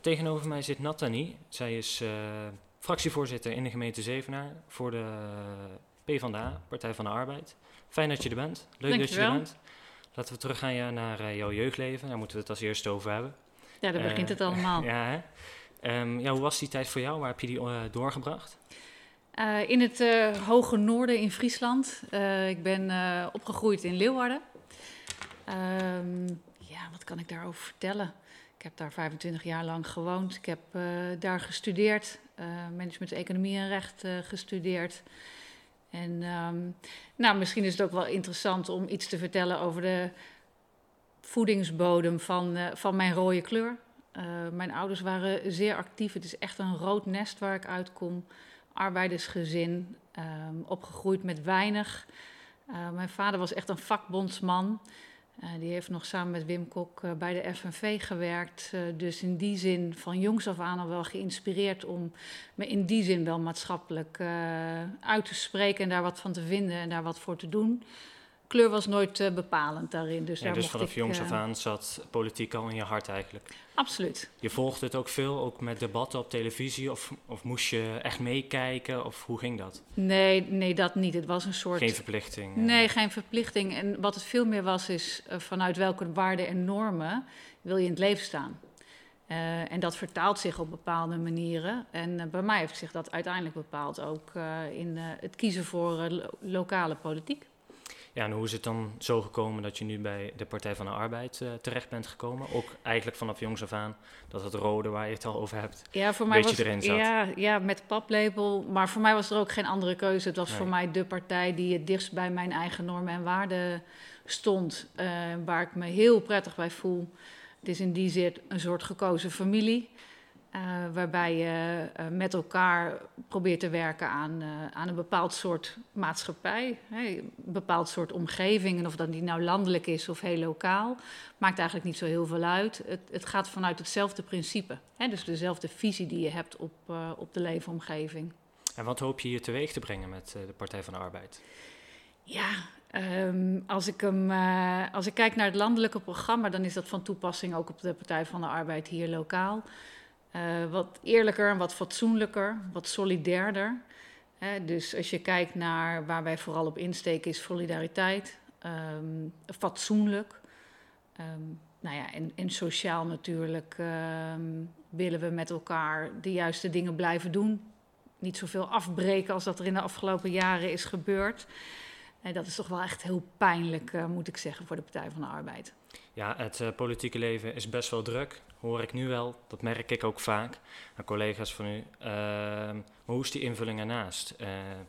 Tegenover mij zit Nathalie. Zij is eh, fractievoorzitter in de gemeente Zevenaar voor de PvdA, Partij van de Arbeid. Fijn dat je er bent. Leuk dat je er bent. Laten we teruggaan ja, naar eh, jouw jeugdleven. Daar moeten we het als eerste over hebben. Ja, daar begint Eh, het allemaal. Ja, hè? Ehm, ja, hoe was die tijd voor jou? Waar heb je die eh, doorgebracht? Eh, in het eh, hoge noorden in Friesland. Eh, ik ben eh, opgegroeid in Leeuwarden. Ehm, ja, wat kan ik daarover vertellen? Ik heb daar 25 jaar lang gewoond. Ik heb eh, daar gestudeerd. eh, management, economie en recht eh, gestudeerd. En ehm, nou, misschien is het ook wel interessant om iets te vertellen over de voedingsbodem van, van mijn rode kleur. Mijn ouders waren zeer actief. Het is echt een rood nest waar ik uitkom. Arbeidersgezin, ehm, opgegroeid met weinig. Mijn vader was echt een vakbondsman. Eh, die heeft nog samen met Wim Kok eh, bij de FNV gewerkt. Eh, dus in die zin van jongs af aan al wel geïnspireerd om me in die zin wel maatschappelijk uit te spreken en daar wat van te vinden en daar wat voor te doen. Kleur was nooit eh, bepalend daarin. Dus, Ja, daar dus mocht vanaf ik, jongs eh, af aan zat politiek al in je hart eigenlijk. Absoluut. Je volgde het ook veel, ook met debatten op televisie? Of, of moest je echt meekijken? Of hoe ging dat? Nee, nee, dat niet. Het was een soort. Geen verplichting? eh. Nee, geen verplichting. En wat het veel meer was, is vanuit welke waarden en normen wil je in het leven staan. En dat vertaalt zich op bepaalde manieren. En bij mij heeft zich dat uiteindelijk bepaald ook in het kiezen voor lo- lokale politiek. Ja, en hoe is het dan zo gekomen dat je nu bij de Partij van de Arbeid eh, terecht bent gekomen? Ook eigenlijk vanaf jongs af aan, dat het rode waar je het al over hebt. Ja, voor mij Beetje was erin zat. Ja, ja, met paplepel. Maar voor mij was er ook geen andere keuze. Het was Nee. voor mij de partij die het dichtst bij mijn eigen normen en waarden stond. eh, waar ik me heel prettig bij voel. Het is in die zin een soort gekozen familie. Eh, waarbij je eh, met elkaar probeert te werken aan, eh, aan een bepaald soort maatschappij. Hè, een bepaald soort omgeving. En of dat die nou landelijk is of heel lokaal, maakt eigenlijk niet zo heel veel uit. Het, het gaat vanuit hetzelfde principe. Hè, dus dezelfde visie die je hebt op, op de leefomgeving. En wat hoop je hier teweeg te brengen met de Partij van de Arbeid? Ja, ehm, als, ik hem, als ik kijk naar het landelijke programma, dan is dat van toepassing ook op de Partij van de Arbeid hier lokaal. Eh, wat eerlijker, wat fatsoenlijker, wat solidairder. Dus als je kijkt naar waar wij vooral op insteken, is solidariteit, ehm, fatsoenlijk. Ehm, nou ja, en, en sociaal natuurlijk ehm, willen we met elkaar de juiste dingen blijven doen. Niet zoveel afbreken als dat er in de afgelopen jaren is gebeurd. En dat is toch wel echt heel pijnlijk, eh, moet ik zeggen, voor de Partij van de Arbeid. Ja, het eh, politieke leven is best wel druk, hoor ik nu wel. Dat merk ik ook vaak aan collega's van u. Ehm, maar hoe is die invulling ernaast? Eh,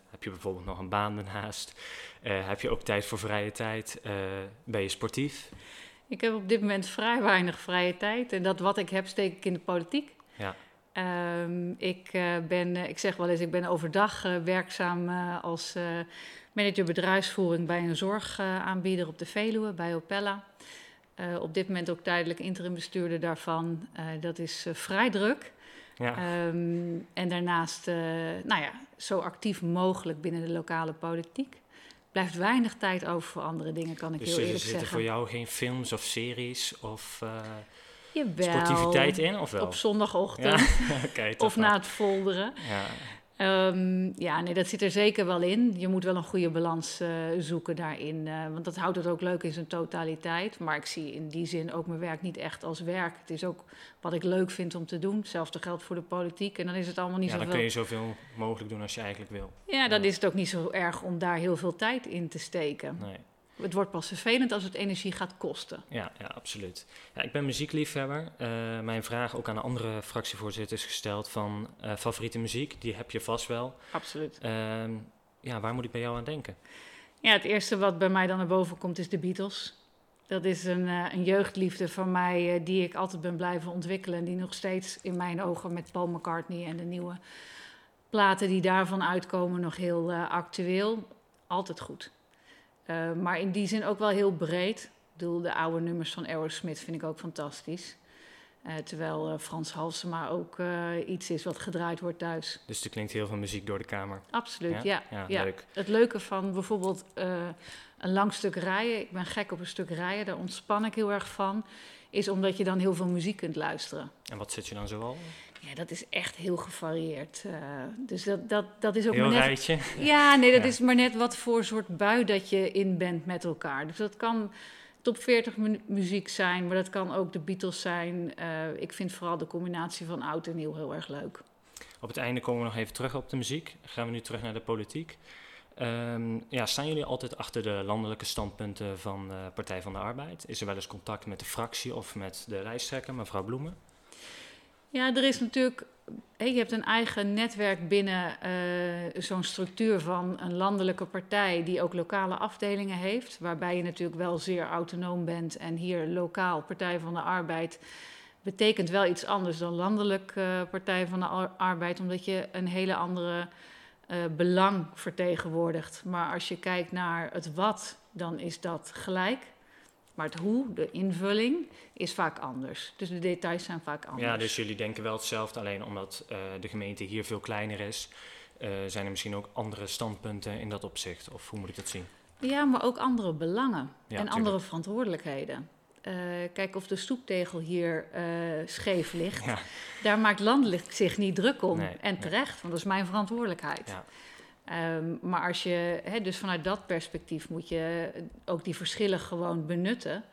heb je bijvoorbeeld nog een baan ernaast? Eh, heb je ook tijd voor vrije tijd? Eh, ben je sportief? Ik heb op dit moment vrij weinig vrije tijd. En dat wat ik heb, steek ik in de politiek. Ja. Ehm, ik, ben, ik zeg wel eens, ik ben overdag werkzaam als manager bedrijfsvoering bij een zorgaanbieder op de Veluwe, bij Opella. Eh, op dit moment ook tijdelijk interim bestuurder daarvan. Eh, dat is eh, vrij druk. Ja. Ehm, en daarnaast, nou ja, zo actief mogelijk binnen de lokale politiek. Blijft weinig tijd over voor andere dingen, kan ik dus heel er eerlijk zitten zeggen. voor jou geen films of series of Jawel, sportiviteit in, of wel? Op zondagochtend Ja, of na het folderen. Ja, Ehm, ja, nee, dat zit er zeker wel in. Je moet wel een goede balans eh, zoeken daarin. eh, want dat houdt het ook leuk in zijn totaliteit. Maar ik zie in die zin ook mijn werk niet echt als werk. Het is ook wat ik leuk vind om te doen. Hetzelfde geldt voor de politiek. En dan is het allemaal niet ja dan zoveel... kun je zoveel mogelijk doen als je eigenlijk wil. Ja, dan is het ook niet zo erg om daar heel veel tijd in te steken. Nee. Het wordt pas vervelend als het energie gaat kosten. Ja, ja absoluut. Ja, ik ben muziekliefhebber. Eh, mijn vraag ook aan de andere fractievoorzitters gesteld van eh, favoriete muziek. Die heb je vast wel. Absoluut. Ehm, ja, waar moet ik bij jou aan denken? Ja, het eerste wat bij mij dan naar boven komt is de Beatles. Dat is een, eh, een jeugdliefde van mij die ik altijd ben blijven ontwikkelen. En die nog steeds in mijn ogen met Paul McCartney en de nieuwe platen die daarvan uitkomen nog heel actueel. Altijd goed. Eh, maar in die zin ook wel heel breed. Ik bedoel, de oude nummers van Aerosmith vind ik ook fantastisch. Eh, terwijl eh, Frans Halsema ook iets is wat gedraaid wordt thuis. Dus er klinkt heel veel muziek door de kamer. Absoluut, ja. Ja, ja. leuk. Het leuke van bijvoorbeeld een lang stuk rijden. Ik ben gek op een stuk rijden, daar ontspan ik heel erg van. is omdat je dan heel veel muziek kunt luisteren. En wat zit je dan zoal? Ja, dat is echt heel gevarieerd. Uh, dus dat, dat, dat is ook heel maar net... rijtje? Ja, nee, dat is maar net wat voor soort bui dat je in bent met elkaar. Dus dat kan top 40 mu muziek zijn, maar dat kan ook de Beatles zijn. Uh, ik vind vooral de combinatie van oud en nieuw heel erg leuk. Op het einde komen we nog even terug op de muziek. Gaan we nu terug naar de politiek. Um, ja, staan jullie altijd achter de landelijke standpunten van de Partij van de Arbeid? Is er wel eens contact met de fractie of met de lijsttrekker, mevrouw Bloemen? Ja, er is natuurlijk. je hebt een eigen netwerk binnen uh, zo'n structuur van een landelijke partij die ook lokale afdelingen heeft, waarbij je natuurlijk wel zeer autonoom bent. En hier lokaal Partij van de Arbeid betekent wel iets anders dan landelijk uh, Partij van de Arbeid, omdat je een hele andere uh, belang vertegenwoordigt. Maar als je kijkt naar het wat, dan is dat gelijk. Maar het hoe, de invulling, is vaak anders. Dus de details zijn vaak anders. Ja, dus jullie denken wel hetzelfde, alleen omdat uh, de gemeente hier veel kleiner is, uh, zijn er misschien ook andere standpunten in dat opzicht? Of hoe moet ik dat zien? Ja, maar ook andere belangen ja, en andere verantwoordelijkheden. Uh, kijk, of de stoeptegel hier scheef ligt, ja. daar maakt landelijk zich niet druk om. Nee, en terecht, nee. want dat is mijn verantwoordelijkheid. Ja. Um, maar als je, dus vanuit dat perspectief moet je ook die verschillen gewoon benutten.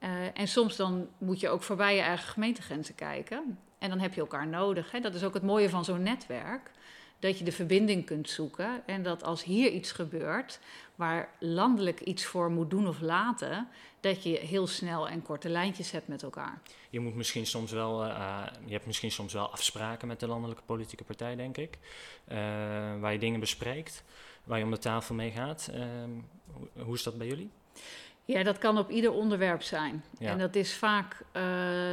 Uh, en soms dan moet je ook voorbij je eigen gemeentegrenzen kijken. En dan heb je elkaar nodig. Dat is ook het mooie van zo'n netwerk. Dat je de verbinding kunt zoeken. En dat als hier iets gebeurt, waar landelijk iets voor moet doen of laten, dat je heel snel en korte lijntjes hebt met elkaar. Je moet misschien soms wel, uh, je hebt misschien soms wel afspraken met de landelijke politieke partij, denk ik, uh, waar je dingen bespreekt, waar je om de tafel mee gaat. Hoe, hoe is dat bij jullie? Ja, dat kan op ieder onderwerp zijn. Ja. En dat is vaak, uh,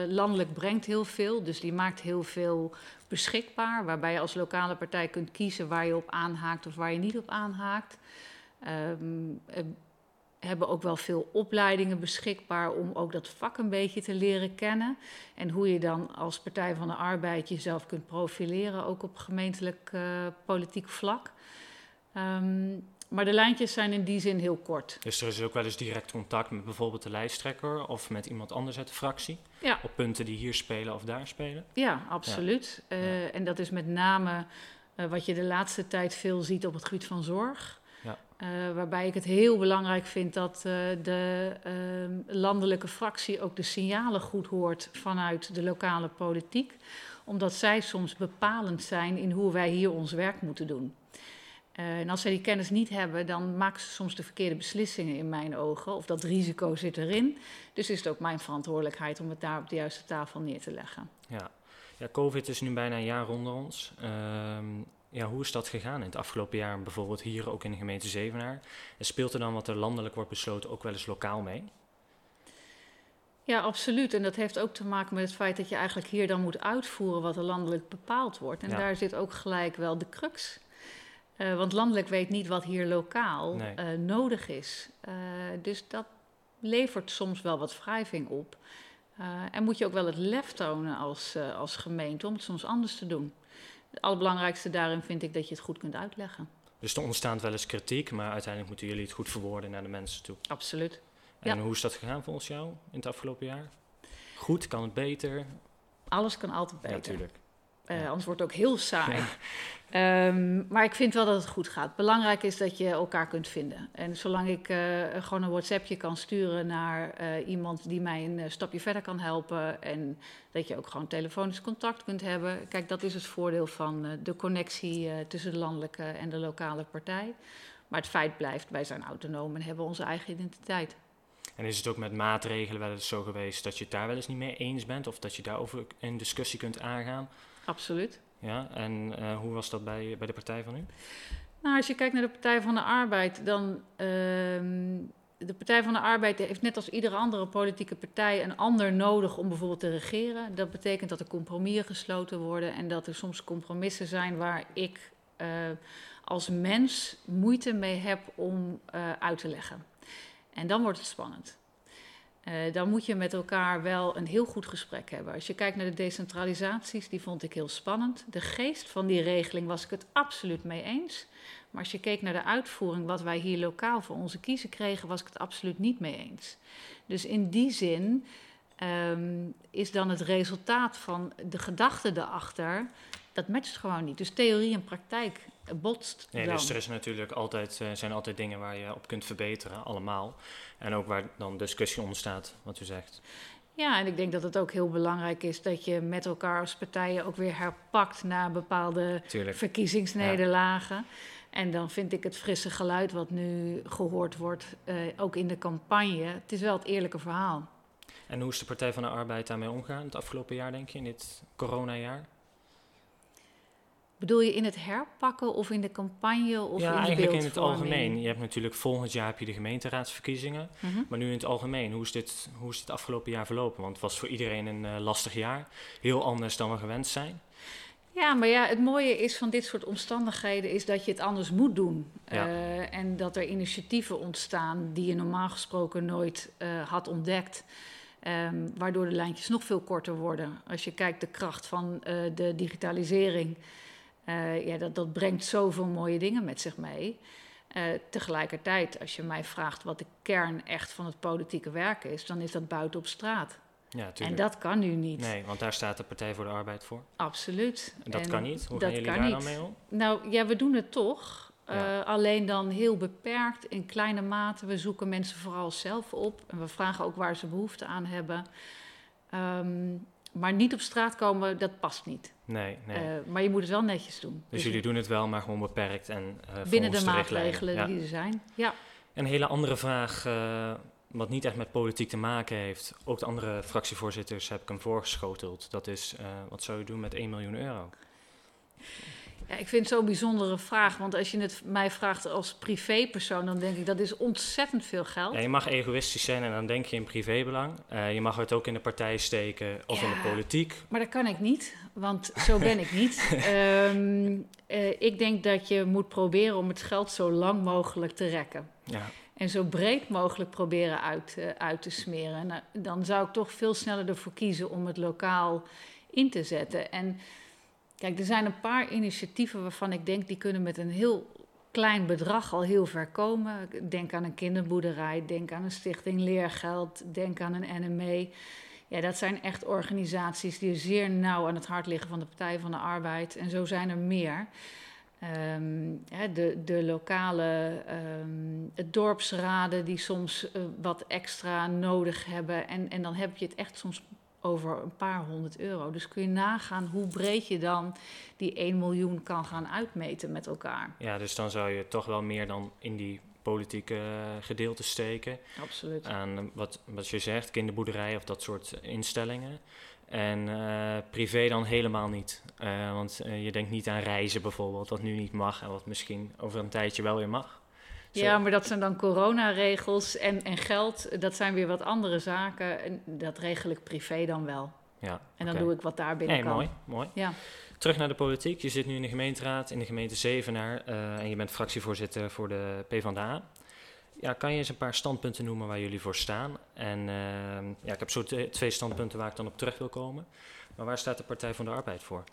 landelijk brengt heel veel, dus die maakt heel veel beschikbaar, waarbij je als lokale partij kunt kiezen waar je op aanhaakt of waar je niet op aanhaakt. Um, hebben ook wel veel opleidingen beschikbaar om ook dat vak een beetje te leren kennen. En hoe je dan als Partij van de Arbeid jezelf kunt profileren, ook op gemeentelijk uh, politiek vlak. Um, maar de lijntjes zijn in die zin heel kort. Dus er is ook wel eens direct contact met bijvoorbeeld de lijsttrekker of met iemand anders uit de fractie? Ja. Op punten die hier spelen of daar spelen? Ja, absoluut. Ja. Uh, ja. En dat is met name uh, wat je de laatste tijd veel ziet op het gebied van zorg. Ja. Uh, waarbij ik het heel belangrijk vind dat uh, de uh, landelijke fractie ook de signalen goed hoort vanuit de lokale politiek. Omdat zij soms bepalend zijn in hoe wij hier ons werk moeten doen. En als zij die kennis niet hebben, dan maken ze soms de verkeerde beslissingen in mijn ogen. Of dat risico zit erin. Dus is het ook mijn verantwoordelijkheid om het daar op de juiste tafel neer te leggen. Ja, ja COVID is nu bijna een jaar ronder ons. Ehm, ja, hoe is dat gegaan in het afgelopen jaar, bijvoorbeeld hier ook in de gemeente Zevenaar? En speelt er dan wat er landelijk wordt besloten ook wel eens lokaal mee? Ja, absoluut. En dat heeft ook te maken met het feit dat je eigenlijk hier dan moet uitvoeren wat er landelijk bepaald wordt. En ja. daar zit ook gelijk wel de crux. Uh, want landelijk weet niet wat hier lokaal nee. uh, nodig is. Uh, dus dat levert soms wel wat wrijving op. en moet je ook wel het lef tonen als, als gemeente om het soms anders te doen. Het allerbelangrijkste daarin vind ik dat je het goed kunt uitleggen. Dus er ontstaat wel eens kritiek, maar uiteindelijk moeten jullie het goed verwoorden naar de mensen toe. Absoluut. En ja. hoe is dat gegaan volgens jou in het afgelopen jaar? Goed, kan het beter? Alles kan altijd beter. Ja, natuurlijk. Uh, anders wordt het ook heel saai. Ja. Um, maar ik vind wel dat het goed gaat. Belangrijk is dat je elkaar kunt vinden. En zolang ik uh, gewoon een WhatsAppje kan sturen naar uh, iemand die mij een stapje verder kan helpen. En dat je ook gewoon telefonisch contact kunt hebben. Kijk, dat is het voordeel van de connectie tussen de landelijke en de lokale partij. Maar het feit blijft, wij zijn autonoom en hebben onze eigen identiteit. En is het ook met maatregelen wel eens zo geweest dat je het daar wel eens niet mee eens bent? Of dat je daarover een discussie kunt aangaan? Absoluut. Ja, en uh, hoe was dat bij, bij de Partij van U? Nou, als je kijkt naar de Partij van de Arbeid, dan. Uh, de Partij van de Arbeid heeft net als iedere andere politieke partij een ander nodig om bijvoorbeeld te regeren. Dat betekent dat er compromissen gesloten worden en dat er soms compromissen zijn waar ik uh, als mens moeite mee heb om uh, uit te leggen. En dan wordt het spannend. Uh, dan moet je met elkaar wel een heel goed gesprek hebben. Als je kijkt naar de decentralisaties, die vond ik heel spannend. De geest van die regeling was ik het absoluut mee eens. Maar als je keek naar de uitvoering, wat wij hier lokaal voor onze kiezen kregen, was ik het absoluut niet mee eens. Dus in die zin ehm, is dan het resultaat van de gedachte erachter. Dat matcht gewoon niet. Dus theorie en praktijk botst. Nee, dan. dus er is natuurlijk altijd, uh, zijn altijd dingen waar je op kunt verbeteren, allemaal. En ook waar dan discussie ontstaat, wat u zegt. Ja, en ik denk dat het ook heel belangrijk is dat je met elkaar als partijen ook weer herpakt na bepaalde Tuurlijk. verkiezingsnederlagen. Ja. En dan vind ik het frisse geluid wat nu gehoord wordt, uh, ook in de campagne, het is wel het eerlijke verhaal. En hoe is de Partij van de Arbeid daarmee omgegaan het afgelopen jaar, denk je, in dit coronajaar? Bedoel je in het herpakken of in de campagne of ja, in de eigenlijk in het algemeen. Je hebt natuurlijk volgend jaar heb je de gemeenteraadsverkiezingen. Mhm. Maar nu in het algemeen, hoe is, dit, hoe is dit afgelopen jaar verlopen? Want het was voor iedereen een uh, lastig jaar. Heel anders dan we gewend zijn. Ja, maar ja, het mooie is van dit soort omstandigheden is dat je het anders moet doen. Ja. Uh, en dat er initiatieven ontstaan die je normaal gesproken nooit uh, had ontdekt. Um, waardoor de lijntjes nog veel korter worden. Als je kijkt de kracht van de digitalisering. Uh, ja, dat, dat brengt zoveel mooie dingen met zich mee. Uh, tegelijkertijd, als je mij vraagt wat de kern echt van het politieke werk is, dan is dat buiten op straat. Ja, en dat kan nu niet. Nee, want daar staat de Partij voor de Arbeid voor. Absoluut. En dat en kan niet. Hoe dat gaan jullie daar niet. dan mee om? Nou ja, we doen het toch. Ja. Uh, alleen dan heel beperkt, in kleine mate. We zoeken mensen vooral zelf op. En we vragen ook waar ze behoefte aan hebben. Um, maar niet op straat komen, dat past niet. Nee, nee. Uh, maar je moet het wel netjes doen. Dus, jullie doen het wel, maar gewoon beperkt en uh, binnen de, maatregelen ja. die er zijn. Ja. Een hele andere vraag, uh, wat niet echt met politiek te maken heeft. Ook de andere fractievoorzitters heb ik hem voorgeschoteld. Dat is, wat zou je doen met 1 miljoen euro? Ja, ik vind het zo'n bijzondere vraag. Want als je het mij vraagt als privépersoon, dan denk ik dat is ontzettend veel geld. Ja, je mag egoïstisch zijn en dan denk je in privébelang. Uh, je mag het ook in de partij steken of Ja, in de politiek. Maar dat kan ik niet, want zo ben ik niet. Ehm, eh, ik denk dat je moet proberen om het geld zo lang mogelijk te rekken. Ja, En zo breed mogelijk proberen uit, eh, uit te smeren. En, eh, dan zou ik toch veel sneller ervoor kiezen om het lokaal in te zetten. En kijk, er zijn een paar initiatieven waarvan ik denk die kunnen met een heel klein bedrag al heel ver komen. Denk aan een kinderboerderij, denk aan een stichting Leergeld, denk aan een NME. Ja, dat zijn echt organisaties die zeer nauw aan het hart liggen van de Partij van de Arbeid. En zo zijn er meer. Ehm, de, de lokale het dorpsraden die soms uh, wat extra nodig hebben. En, en dan heb je het echt soms over een paar honderd euro. Dus kun je nagaan hoe breed je dan die 1 miljoen kan gaan uitmeten met elkaar. ja, dus dan zou je toch wel meer dan in die politieke gedeelte steken. Absoluut. Aan uh, wat, wat je zegt, kinderboerderijen of dat soort instellingen. En uh, privé dan helemaal niet. Uh, want uh, je denkt niet aan reizen bijvoorbeeld, wat nu niet mag en wat misschien over een tijdje wel weer mag. Ja, maar dat zijn dan coronaregels en, en geld, dat zijn weer wat andere zaken. En dat regel ik privé dan wel. Ja, En dan doe ik wat daar binnen Nee, kan. mooi, mooi. Ja. Terug naar de politiek. Je zit nu in de gemeenteraad in de gemeente Zevenaar uh, en je bent fractievoorzitter voor de PvdA. Ja, kan je eens een paar standpunten noemen waar jullie voor staan? En uh, ja, ik heb zo twee standpunten waar ik dan op terug wil komen. Maar waar staat de Partij van de Arbeid voor?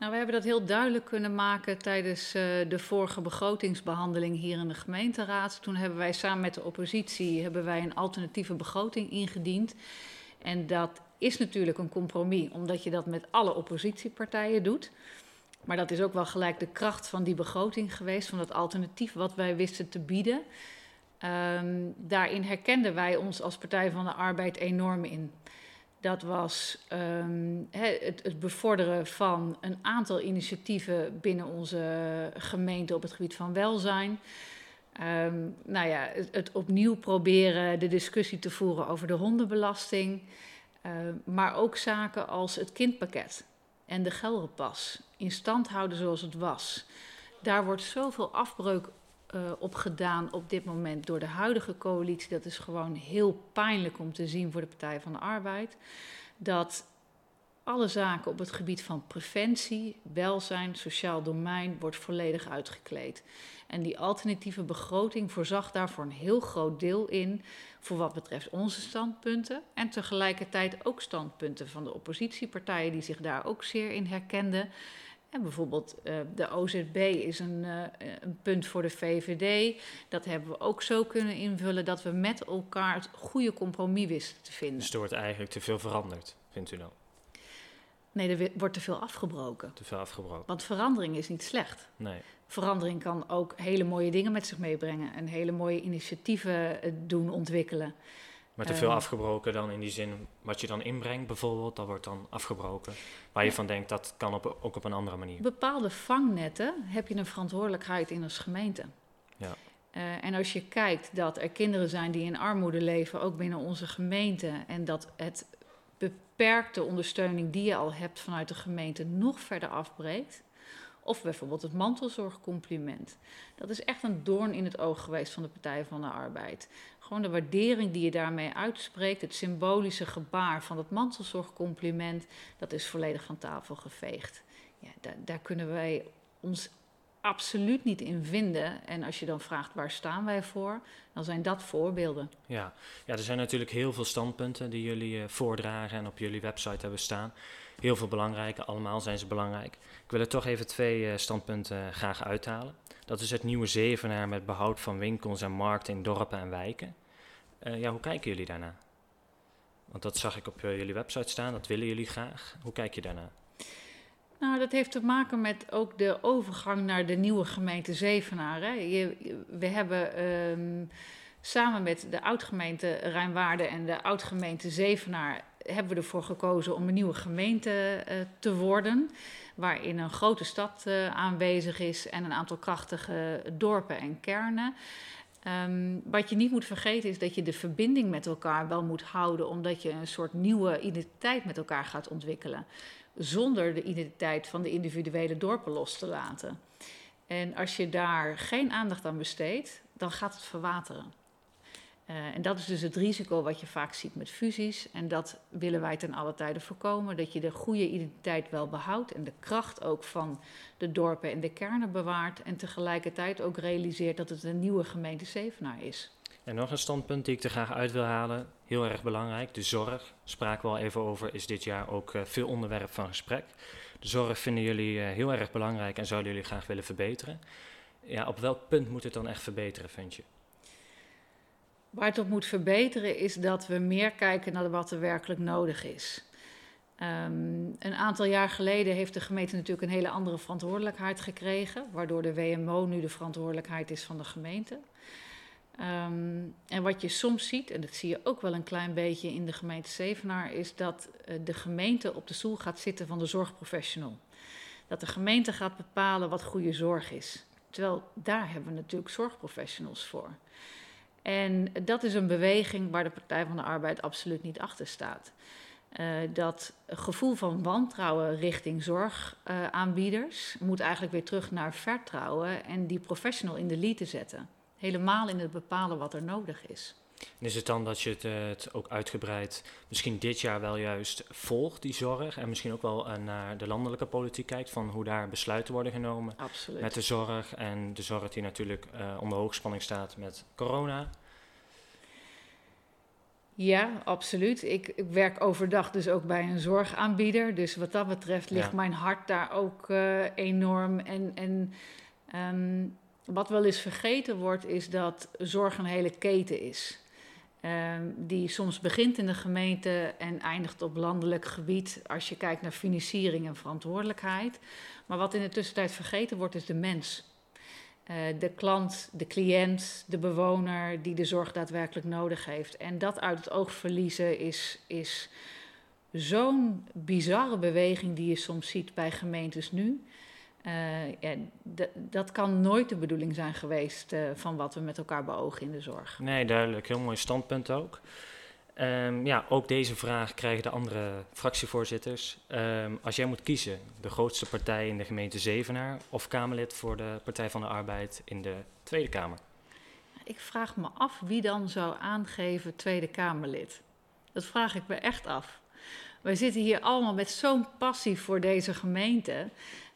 Nou, we hebben dat heel duidelijk kunnen maken tijdens uh, de vorige begrotingsbehandeling hier in de gemeenteraad. Toen hebben wij samen met de oppositie hebben wij een alternatieve begroting ingediend. En dat is natuurlijk een compromis, omdat je dat met alle oppositiepartijen doet. Maar dat is ook wel gelijk de kracht van die begroting geweest, van dat alternatief wat wij wisten te bieden. Um, daarin herkenden wij ons als Partij van de Arbeid enorm in. Dat was he, het, het, bevorderen van een aantal initiatieven binnen onze gemeente op het gebied van welzijn. Um, nou ja, het, opnieuw proberen de discussie te voeren over de hondenbelasting. Uh, maar ook zaken als het kindpakket en de geldenpas in stand houden zoals het was. Daar wordt zoveel afbreuk uh, op gedaan op dit moment door de huidige coalitie. Dat is gewoon heel pijnlijk om te zien voor de Partij van de Arbeid. Dat alle zaken op het gebied van preventie, welzijn, sociaal domein wordt volledig uitgekleed. En die alternatieve begroting voorzag daar voor een heel groot deel in voor wat betreft onze standpunten en tegelijkertijd ook standpunten van de oppositiepartijen die zich daar ook zeer in herkenden. En bijvoorbeeld uh, de OZB is een, uh, een, punt voor de VVD. Dat hebben we ook zo kunnen invullen dat we met elkaar het goede compromis wisten te vinden. Dus er wordt eigenlijk te veel veranderd, vindt u dan? Nee, er wordt te veel afgebroken. Te veel afgebroken. Want verandering is niet slecht. Nee. Verandering kan ook hele mooie dingen met zich meebrengen en hele mooie initiatieven eh, doen ontwikkelen. Maar te veel ehm, afgebroken dan in die zin, wat je dan inbrengt bijvoorbeeld, dat wordt dan afgebroken. Waar je van denkt, dat kan op, ook op een andere manier. Bepaalde vangnetten heb je een verantwoordelijkheid in als gemeente. Ja. Uh, en als je kijkt dat er kinderen zijn die in armoede leven, ook binnen onze gemeente, en dat het beperkte ondersteuning die je al hebt vanuit de gemeente nog verder afbreekt. Of bijvoorbeeld het mantelzorgcompliment. Dat is echt een doorn in het oog geweest van de Partij van de Arbeid. Gewoon de waardering die je daarmee uitspreekt, het symbolische gebaar van het mantelzorgcompliment, dat is volledig van tafel geveegd. Ja, daar, daar kunnen wij ons absoluut niet in vinden. En als je dan vraagt waar staan wij voor, dan zijn dat voorbeelden. Ja, ja er zijn natuurlijk heel veel standpunten die jullie uh, voordragen en op jullie website hebben staan. Heel veel belangrijke, allemaal zijn ze belangrijk. Ik wil er toch even twee uh, standpunten graag uithalen. Dat is het nieuwe Zevenaar met behoud van winkels en markten in dorpen en wijken. Uh, ja, hoe kijken jullie daarna? Want dat zag ik op jullie website staan, dat willen jullie graag. Hoe kijk je daarna? Nou, dat heeft te maken met ook de overgang naar de nieuwe gemeente Zevenaar. Hè. Je, we hebben um, samen met de oud-gemeente Rijnwaarde en de oud-gemeente Zevenaar... hebben we ervoor gekozen om een nieuwe gemeente uh, te worden... waarin een grote stad uh, aanwezig is en een aantal krachtige dorpen en kernen... Um, wat je niet moet vergeten is dat je de verbinding met elkaar wel moet houden, omdat je een soort nieuwe identiteit met elkaar gaat ontwikkelen zonder de identiteit van de individuele dorpen los te laten. En als je daar geen aandacht aan besteedt, dan gaat het verwateren. Uh, en dat is dus het risico wat je vaak ziet met fusies. En dat willen wij ten alle tijde voorkomen. Dat je de goede identiteit wel behoudt en de kracht ook van de dorpen en de kernen bewaart. En tegelijkertijd ook realiseert dat het een nieuwe gemeente Zevenaar is. En nog een standpunt die ik er graag uit wil halen, heel erg belangrijk, de zorg. Spraken we al even over, is dit jaar ook uh, veel onderwerp van gesprek. De zorg vinden jullie uh, heel erg belangrijk en zouden jullie graag willen verbeteren. Ja, op welk punt moet het dan echt verbeteren, vind je? Waar het op moet verbeteren is dat we meer kijken naar wat er werkelijk nodig is. Um, een aantal jaar geleden heeft de gemeente natuurlijk een hele andere verantwoordelijkheid gekregen, waardoor de WMO nu de verantwoordelijkheid is van de gemeente. Um, en wat je soms ziet, en dat zie je ook wel een klein beetje in de gemeente Zevenaar, is dat uh, de gemeente op de stoel gaat zitten van de zorgprofessional. Dat de gemeente gaat bepalen wat goede zorg is. Terwijl daar hebben we natuurlijk zorgprofessionals voor. En dat is een beweging waar de Partij van de Arbeid absoluut niet achter staat. Uh, dat gevoel van wantrouwen richting zorgaanbieders uh, moet eigenlijk weer terug naar vertrouwen en die professional in de lead te zetten helemaal in het bepalen wat er nodig is. En is het dan dat je het, uh, het, ook uitgebreid, misschien dit jaar wel juist volgt, die zorg, en misschien ook wel uh, naar de landelijke politiek kijkt, van hoe daar besluiten worden genomen Absoluut. met de zorg en de zorg die natuurlijk uh, onder hoogspanning staat met corona? Ja, absoluut. Ik, ik, werk overdag dus ook bij een zorgaanbieder. Dus wat dat betreft ligt ja. mijn hart daar ook enorm. En, en um, wat wel eens vergeten wordt, is dat zorg een hele keten is. Um, die soms begint in de gemeente en eindigt op landelijk gebied als je kijkt naar financiering en verantwoordelijkheid. Maar wat in de tussentijd vergeten wordt, is de mens. Uh, de klant, de cliënt, de bewoner die de zorg daadwerkelijk nodig heeft. En dat uit het oog verliezen is, is zo'n bizarre beweging die je soms ziet bij gemeentes nu. Uh, ja, dat kan nooit de bedoeling zijn geweest uh, van wat we met elkaar beogen in de zorg. Nee, duidelijk. Heel mooi standpunt ook. Um, ja, ook deze vraag krijgen de andere fractievoorzitters. Um, als jij moet kiezen, de grootste partij in de gemeente Zevenaar of Kamerlid voor de Partij van de Arbeid in de Tweede Kamer? Ik vraag me af wie dan zou aangeven Tweede Kamerlid. Dat vraag ik me echt af. Wij zitten hier allemaal met zo'n passie voor deze gemeente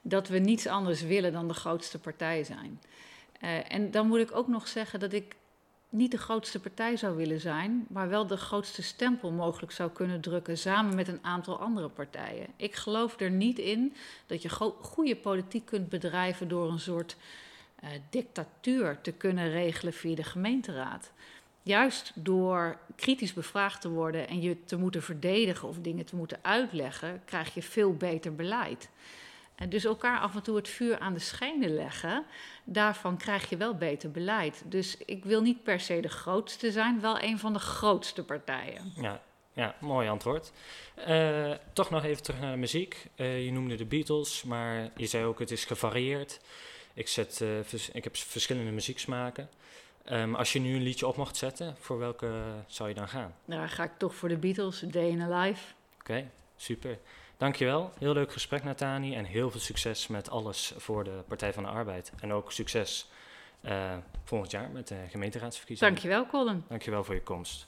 dat we niets anders willen dan de grootste partij zijn. Uh, en dan moet ik ook nog zeggen dat ik niet de grootste partij zou willen zijn, maar wel de grootste stempel mogelijk zou kunnen drukken samen met een aantal andere partijen. Ik geloof er niet in dat je goede politiek kunt bedrijven door een soort uh, dictatuur te kunnen regelen via de gemeenteraad. Juist door kritisch bevraagd te worden en je te moeten verdedigen of dingen te moeten uitleggen, krijg je veel beter beleid. En dus elkaar af en toe het vuur aan de schenen leggen, daarvan krijg je wel beter beleid. Dus ik wil niet per se de grootste zijn, wel een van de grootste partijen. Ja, ja mooi antwoord. Uh, toch nog even terug naar de muziek. Uh, je noemde de Beatles, maar je zei ook het is gevarieerd. Ik, zet, uh, ik heb verschillende muzieksmaken. Um, als je nu een liedje op mocht zetten, voor welke zou je dan gaan? Nou, dan ga ik toch voor de Beatles, Day in a Life. Oké, super. Dankjewel. Heel leuk gesprek, Natani. En heel veel succes met alles voor de Partij van de Arbeid. En ook succes uh, volgend jaar met de gemeenteraadsverkiezingen. Dankjewel, Colin. Dankjewel voor je komst.